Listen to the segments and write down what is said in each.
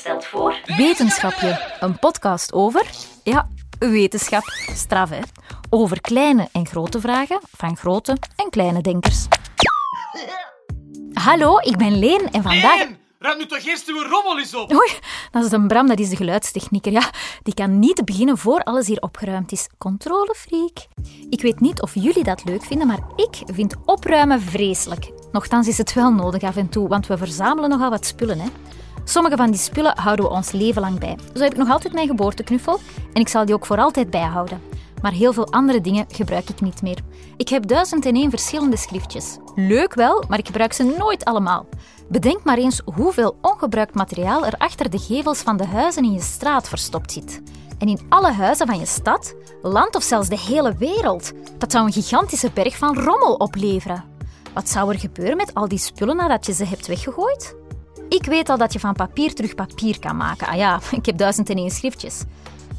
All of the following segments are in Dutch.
stelt voor... Wetenschapje, een podcast over, ja, wetenschap, straf hè. Over kleine en grote vragen van grote en kleine denkers. Hallo, ik ben Leen en vandaag... Leen, ruim nu toch eerst uw rommel eens op. Oei, dat is een Bram, dat is de geluidstechnieker. Ja, die kan niet beginnen voor alles hier opgeruimd is. Controlefreak. Ik weet niet of jullie dat leuk vinden, maar ik vind opruimen vreselijk. Nochtans is het wel nodig af en toe, want we verzamelen nogal wat spullen. Hè. Sommige van die spullen houden we ons leven lang bij. Zo heb ik nog altijd mijn geboorteknuffel en ik zal die ook voor altijd bijhouden. Maar heel veel andere dingen gebruik ik niet meer. Ik heb duizend en één verschillende schriftjes. Leuk wel, maar ik gebruik ze nooit allemaal. Bedenk maar eens hoeveel ongebruikt materiaal er achter de gevels van de huizen in je straat verstopt zit. En in alle huizen van je stad, land of zelfs de hele wereld. Dat zou een gigantische berg van rommel opleveren. Wat zou er gebeuren met al die spullen nadat je ze hebt weggegooid? Ik weet al dat je van papier terug papier kan maken. Ah ja, ik heb duizend en één schriftjes.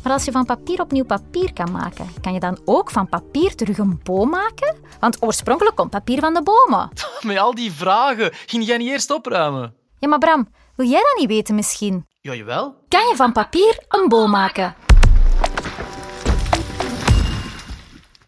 Maar als je van papier opnieuw papier kan maken, kan je dan ook van papier terug een boom maken? Want oorspronkelijk komt papier van de bomen. Met al die vragen, ging jij niet eerst opruimen? Ja, maar Bram, wil jij dat niet weten misschien? Ja, jawel. Kan je van papier een boom maken?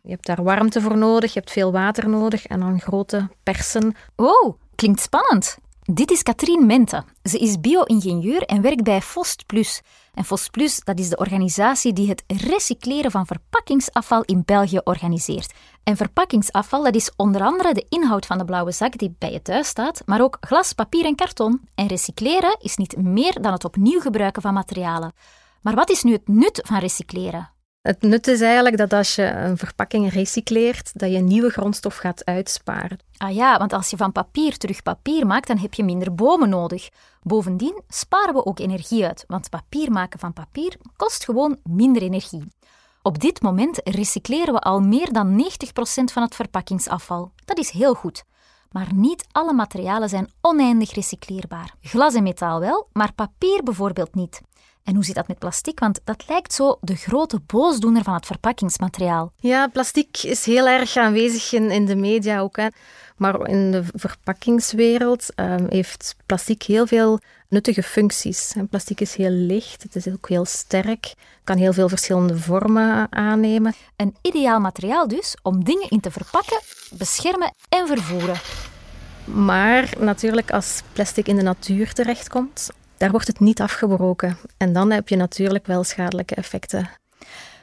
Je hebt daar warmte voor nodig, je hebt veel water nodig en dan grote persen. Wow, klinkt spannend. Dit is Katrien Mente. Ze is bio-ingenieur en werkt bij Fost Plus. En Fost Plus dat is de organisatie die het recycleren van verpakkingsafval in België organiseert. En verpakkingsafval dat is onder andere de inhoud van de blauwe zak die bij je thuis staat, maar ook glas, papier en karton. En recycleren is niet meer dan het opnieuw gebruiken van materialen. Maar wat is nu het nut van recycleren? Het nut is eigenlijk dat als je een verpakking recycleert, dat je nieuwe grondstof gaat uitsparen. Ah ja, want als je van papier terug papier maakt, dan heb je minder bomen nodig. Bovendien sparen we ook energie uit, want papier maken van papier kost gewoon minder energie. Op dit moment recycleren we al meer dan 90% van het verpakkingsafval. Dat is heel goed. Maar niet alle materialen zijn oneindig recycleerbaar. Glas en metaal wel, maar papier bijvoorbeeld niet. En hoe zit dat met plastic? Want dat lijkt zo de grote boosdoener van het verpakkingsmateriaal. Ja, plastic is heel erg aanwezig in, in de media ook. Hè. Maar in de verpakkingswereld um, heeft plastic heel veel nuttige functies. En plastic is heel licht, het is ook heel sterk, kan heel veel verschillende vormen aannemen. Een ideaal materiaal dus om dingen in te verpakken, beschermen en vervoeren. Maar natuurlijk, als plastic in de natuur terechtkomt, daar wordt het niet afgebroken. En dan heb je natuurlijk wel schadelijke effecten.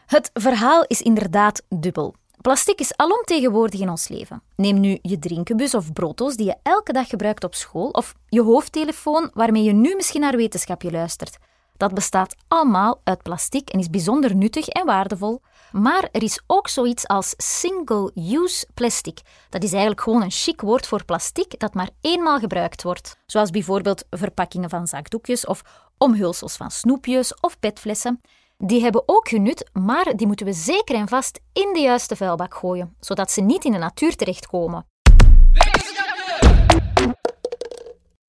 Het verhaal is inderdaad dubbel. Plastic is alomtegenwoordig in ons leven. Neem nu je drinkenbus of brooddoos die je elke dag gebruikt op school, of je hoofdtelefoon waarmee je nu misschien naar wetenschapje luistert. Dat bestaat allemaal uit plastic en is bijzonder nuttig en waardevol. Maar er is ook zoiets als single-use plastic. Dat is eigenlijk gewoon een chic woord voor plastic dat maar eenmaal gebruikt wordt. Zoals bijvoorbeeld verpakkingen van zakdoekjes of omhulsels van snoepjes of petflessen. Die hebben ook genut, maar die moeten we zeker en vast in de juiste vuilbak gooien, zodat ze niet in de natuur terechtkomen.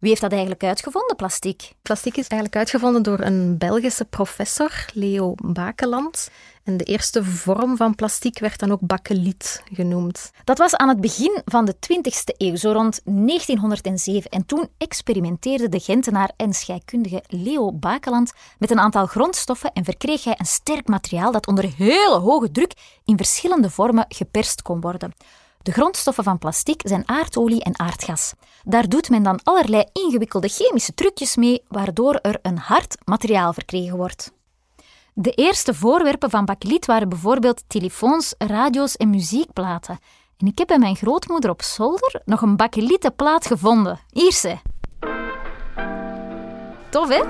Wie heeft dat eigenlijk uitgevonden, plastic? Plastic is eigenlijk uitgevonden door een Belgische professor, Leo Bakeland. En de eerste vorm van plastic werd dan ook bakkeliet genoemd. Dat was aan het begin van de 20e eeuw, zo rond 1907. En toen experimenteerde de Gentenaar en scheikundige Leo Bakeland met een aantal grondstoffen en verkreeg hij een sterk materiaal dat onder hele hoge druk in verschillende vormen geperst kon worden. De grondstoffen van plastic zijn aardolie en aardgas. Daar doet men dan allerlei ingewikkelde chemische trucjes mee, waardoor er een hard materiaal verkregen wordt. De eerste voorwerpen van bakeliet waren bijvoorbeeld telefoons, radio's en muziekplaten. En ik heb bij mijn grootmoeder op zolder nog een bakelieten plaat gevonden. Hier ze. Tof, hè?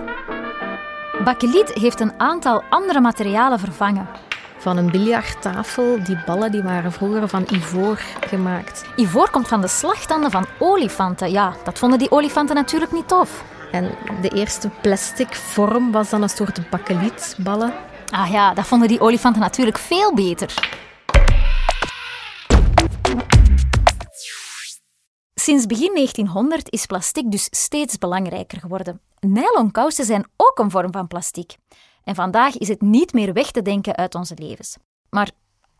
Bakeliet heeft een aantal andere materialen vervangen van een biljarttafel. Die ballen die waren vroeger van ivoor gemaakt. Ivoor komt van de slagtanden van olifanten. Ja, dat vonden die olifanten natuurlijk niet tof. En de eerste plastic vorm was dan een soort bakkelietballen. Ah ja, dat vonden die olifanten natuurlijk veel beter. Sinds begin 1900 is plastic dus steeds belangrijker geworden. Nylonkousen zijn ook een vorm van plastic. En vandaag is het niet meer weg te denken uit onze levens. Maar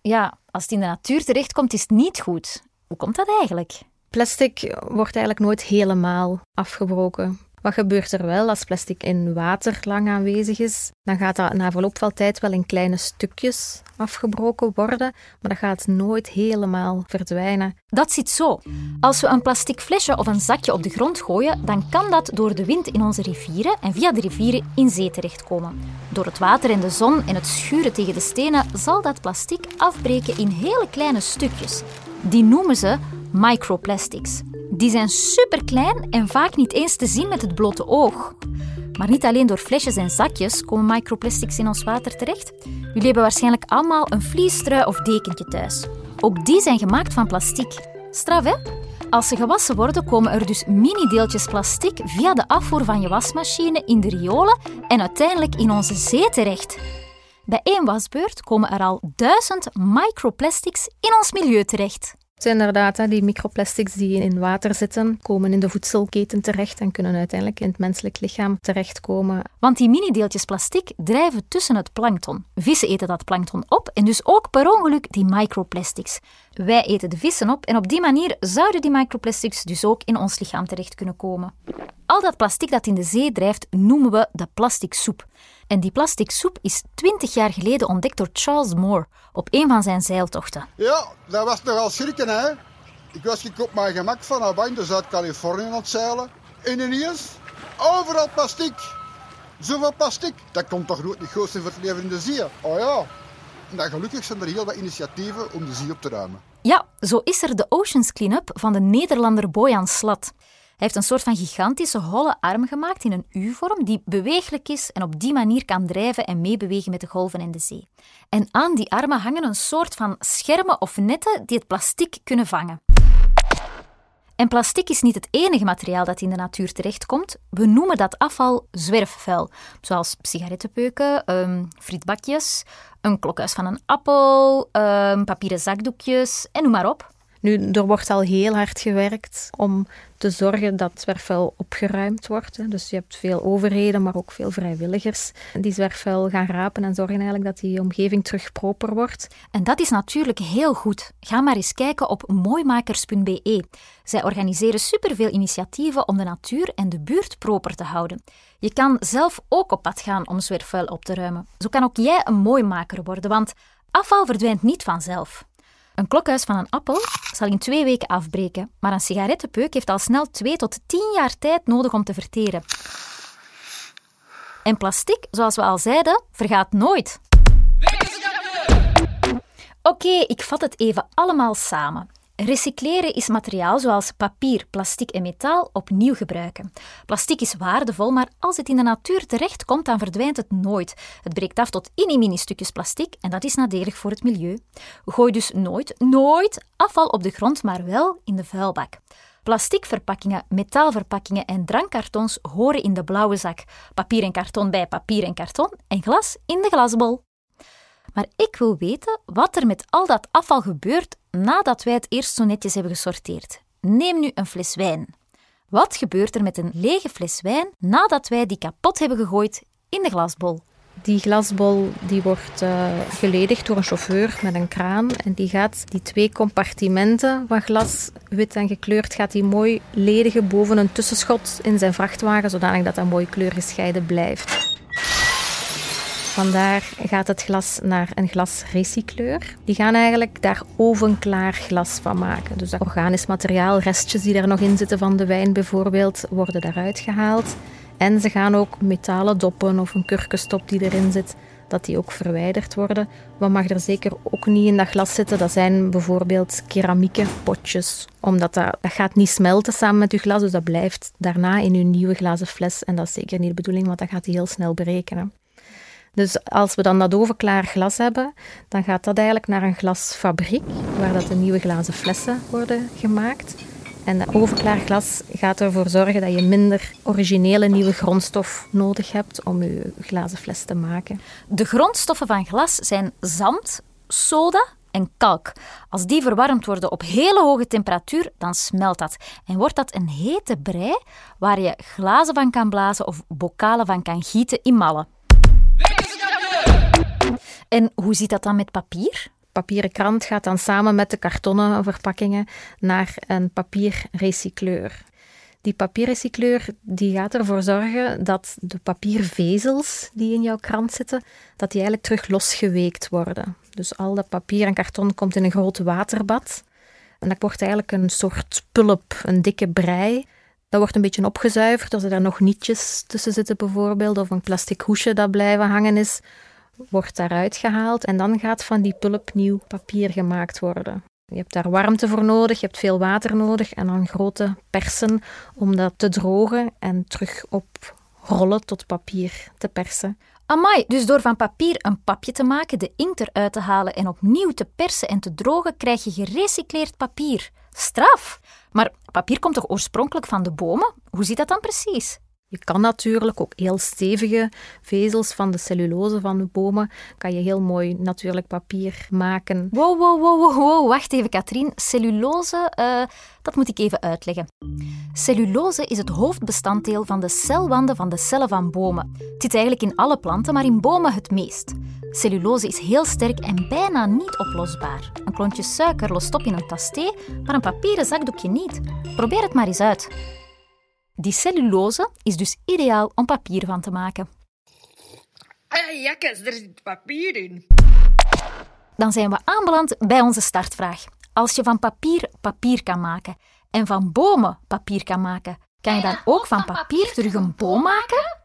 ja, als het in de natuur terechtkomt, is het niet goed. Hoe komt dat eigenlijk? Plastic wordt eigenlijk nooit helemaal afgebroken. Wat gebeurt er wel als plastic in water lang aanwezig is? Dan gaat dat na verloop van tijd wel in kleine stukjes afgebroken worden, maar dat gaat nooit helemaal verdwijnen. Dat zit zo. Als we een plastic flesje of een zakje op de grond gooien, dan kan dat door de wind in onze rivieren en via de rivieren in zee terechtkomen. Door het water en de zon en het schuren tegen de stenen zal dat plastic afbreken in hele kleine stukjes. Die noemen ze microplastics. Die zijn superklein en vaak niet eens te zien met het blote oog. Maar niet alleen door flesjes en zakjes komen microplastics in ons water terecht. Jullie hebben waarschijnlijk allemaal een vliestrui of dekentje thuis. Ook die zijn gemaakt van plastic. Straf, hè? Als ze gewassen worden, komen er dus mini-deeltjes plastic via de afvoer van je wasmachine in de riolen en uiteindelijk in onze zee terecht. Bij één wasbeurt komen er al duizend microplastics in ons milieu terecht. Zijn inderdaad die microplastics die in water zitten, komen in de voedselketen terecht en kunnen uiteindelijk in het menselijk lichaam terechtkomen. Want die mini-deeltjes plastic drijven tussen het plankton. Vissen eten dat plankton op en dus ook per ongeluk die microplastics. Wij eten de vissen op en op die manier zouden die microplastics dus ook in ons lichaam terecht kunnen komen. Al dat plastic dat in de zee drijft noemen we de plastic soep. En die plastic soep is 20 jaar geleden ontdekt door Charles Moore op een van zijn zeiltochten. Ja, dat was nogal schrikken, hè. Ik was op mijn gemak van Hawaii naar Zuid-Californië aan het zeilen. En ineens, overal plastic. Zoveel plastic. Dat komt toch nooit niet in voor het leven in de zee? Oh ja. En gelukkig zijn er heel wat initiatieven om de zee op te ruimen. Ja, zo is er de Oceans Cleanup van de Nederlander Bojan Slat heeft een soort van gigantische holle arm gemaakt in een U-vorm die beweeglijk is en op die manier kan drijven en meebewegen met de golven in de zee. En aan die armen hangen een soort van schermen of netten die het plastic kunnen vangen. En plastic is niet het enige materiaal dat in de natuur terechtkomt. We noemen dat afval zwerfvuil, zoals sigarettenpeuken, um, frietbakjes, een klokhuis van een appel, um, papieren zakdoekjes en noem maar op. Nu, er wordt al heel hard gewerkt om te zorgen dat zwerfvuil opgeruimd wordt. Dus je hebt veel overheden, maar ook veel vrijwilligers die zwerfvuil gaan rapen en zorgen eigenlijk dat die omgeving terug proper wordt. En dat is natuurlijk heel goed. Ga maar eens kijken op mooimakers.be. Zij organiseren superveel initiatieven om de natuur en de buurt proper te houden. Je kan zelf ook op pad gaan om zwerfvuil op te ruimen. Zo kan ook jij een mooimaker worden, want afval verdwijnt niet vanzelf. Een klokhuis van een appel zal in twee weken afbreken, maar een sigarettenpeuk heeft al snel twee tot tien jaar tijd nodig om te verteren. En plastic, zoals we al zeiden, vergaat nooit. Oké, ik vat het even allemaal samen. Recycleren is materiaal zoals papier, plastic en metaal opnieuw gebruiken. Plastic is waardevol, maar als het in de natuur terechtkomt, dan verdwijnt het nooit. Het breekt af tot mini stukjes plastic en dat is nadelig voor het milieu. Gooi dus nooit, nooit afval op de grond, maar wel in de vuilbak. Plasticverpakkingen, metaalverpakkingen en drankkartons horen in de blauwe zak. Papier en karton bij papier en karton en glas in de glasbol. Maar ik wil weten wat er met al dat afval gebeurt nadat wij het eerst zo netjes hebben gesorteerd. Neem nu een fles wijn. Wat gebeurt er met een lege fles wijn nadat wij die kapot hebben gegooid in de glasbol? Die glasbol die wordt uh, geledigd door een chauffeur met een kraan. En die gaat die twee compartimenten van glas, wit en gekleurd, gaat die mooi ledigen boven een tussenschot in zijn vrachtwagen, zodanig dat dat mooi kleurgescheiden blijft. Vandaar gaat het glas naar een glasrecycleur. Die gaan eigenlijk daar ovenklaar glas van maken. Dus dat organisch materiaal, restjes die er nog in zitten van de wijn bijvoorbeeld, worden daaruit gehaald. En ze gaan ook metalen doppen of een kurkenstop die erin zit, dat die ook verwijderd worden. Wat mag er zeker ook niet in dat glas zitten, dat zijn bijvoorbeeld keramieke potjes. Omdat dat, dat gaat niet smelten samen met je glas, dus dat blijft daarna in je nieuwe glazen fles. En dat is zeker niet de bedoeling, want dat gaat die heel snel berekenen. Dus als we dan dat overklaar glas hebben, dan gaat dat eigenlijk naar een glasfabriek, waar dat de nieuwe glazen flessen worden gemaakt. En dat overklaar glas gaat ervoor zorgen dat je minder originele nieuwe grondstof nodig hebt om je glazen fles te maken. De grondstoffen van glas zijn zand, soda en kalk. Als die verwarmd worden op hele hoge temperatuur, dan smelt dat. En wordt dat een hete brei waar je glazen van kan blazen of bokalen van kan gieten in mallen. En hoe zit dat dan met papier? Papieren krant gaat dan samen met de kartonnen verpakkingen naar een papierrecycleur. Die papierrecycleur die gaat ervoor zorgen dat de papiervezels die in jouw krant zitten, dat die eigenlijk terug losgeweekt worden. Dus al dat papier en karton komt in een groot waterbad. En dat wordt eigenlijk een soort pulp, een dikke brei. Dat wordt een beetje opgezuiverd. Als er daar nog nietjes tussen zitten bijvoorbeeld, of een plastic hoesje dat blijven hangen is, wordt daaruit gehaald. En dan gaat van die pulp nieuw papier gemaakt worden. Je hebt daar warmte voor nodig, je hebt veel water nodig en dan grote persen om dat te drogen en terug op rollen tot papier te persen. Amai, dus door van papier een papje te maken, de inkt eruit te halen en opnieuw te persen en te drogen, krijg je gerecycleerd papier. Straf! Maar papier komt toch oorspronkelijk van de bomen? Hoe zit dat dan precies? Je kan natuurlijk ook heel stevige vezels van de cellulose van de bomen, kan je heel mooi natuurlijk papier maken. Wow, wow, wow, wow, wow. wacht even Katrien. Cellulose, uh, dat moet ik even uitleggen. Cellulose is het hoofdbestanddeel van de celwanden van de cellen van bomen. Het zit eigenlijk in alle planten, maar in bomen het meest. Cellulose is heel sterk en bijna niet oplosbaar. Een klontje suiker lost op in een tasté, maar een papieren zakdoekje niet. Probeer het maar eens uit. Die cellulose is dus ideaal om papier van te maken. Hey, jakkes, er zit papier in. Dan zijn we aanbeland bij onze startvraag. Als je van papier papier kan maken en van bomen papier kan maken, kan je dan ook van papier terug een boom maken?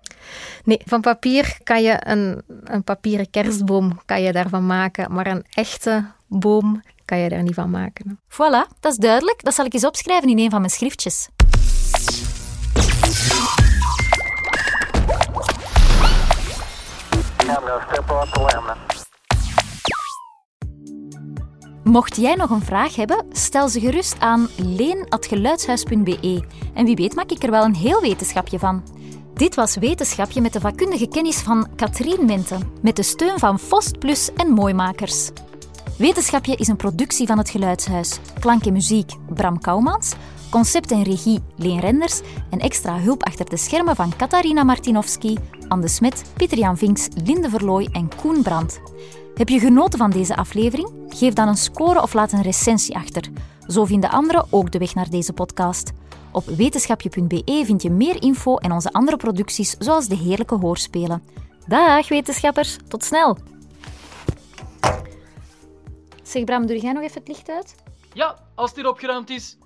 Nee, van papier kan je een, een papieren kerstboom kan je daarvan maken, maar een echte boom kan je daar niet van maken. Voilà, dat is duidelijk. Dat zal ik eens opschrijven in een van mijn schriftjes. Mocht jij nog een vraag hebben, stel ze gerust aan leen.geluidshuis.be. En wie weet maak ik er wel een heel wetenschapje van. Dit was Wetenschapje met de vakkundige kennis van Katrien Menten, met de steun van Fost Plus en Mooimakers. Wetenschapje is een productie van het Geluidshuis. Klank en muziek Bram Kouwmans, concept en regie Leen Renders en extra hulp achter de schermen van Katarina Martinovski, Anne Smet, Pieter-Jan Vinks, Linde Verlooy en Koen Brandt. Heb je genoten van deze aflevering? Geef dan een score of laat een recensie achter. Zo vinden anderen ook de weg naar deze podcast. Op wetenschapje.be vind je meer info en onze andere producties, zoals de heerlijke hoorspelen. Dag wetenschappers, tot snel! Zeg Bram, doe jij nog even het licht uit? Ja, als het hier opgeruimd is.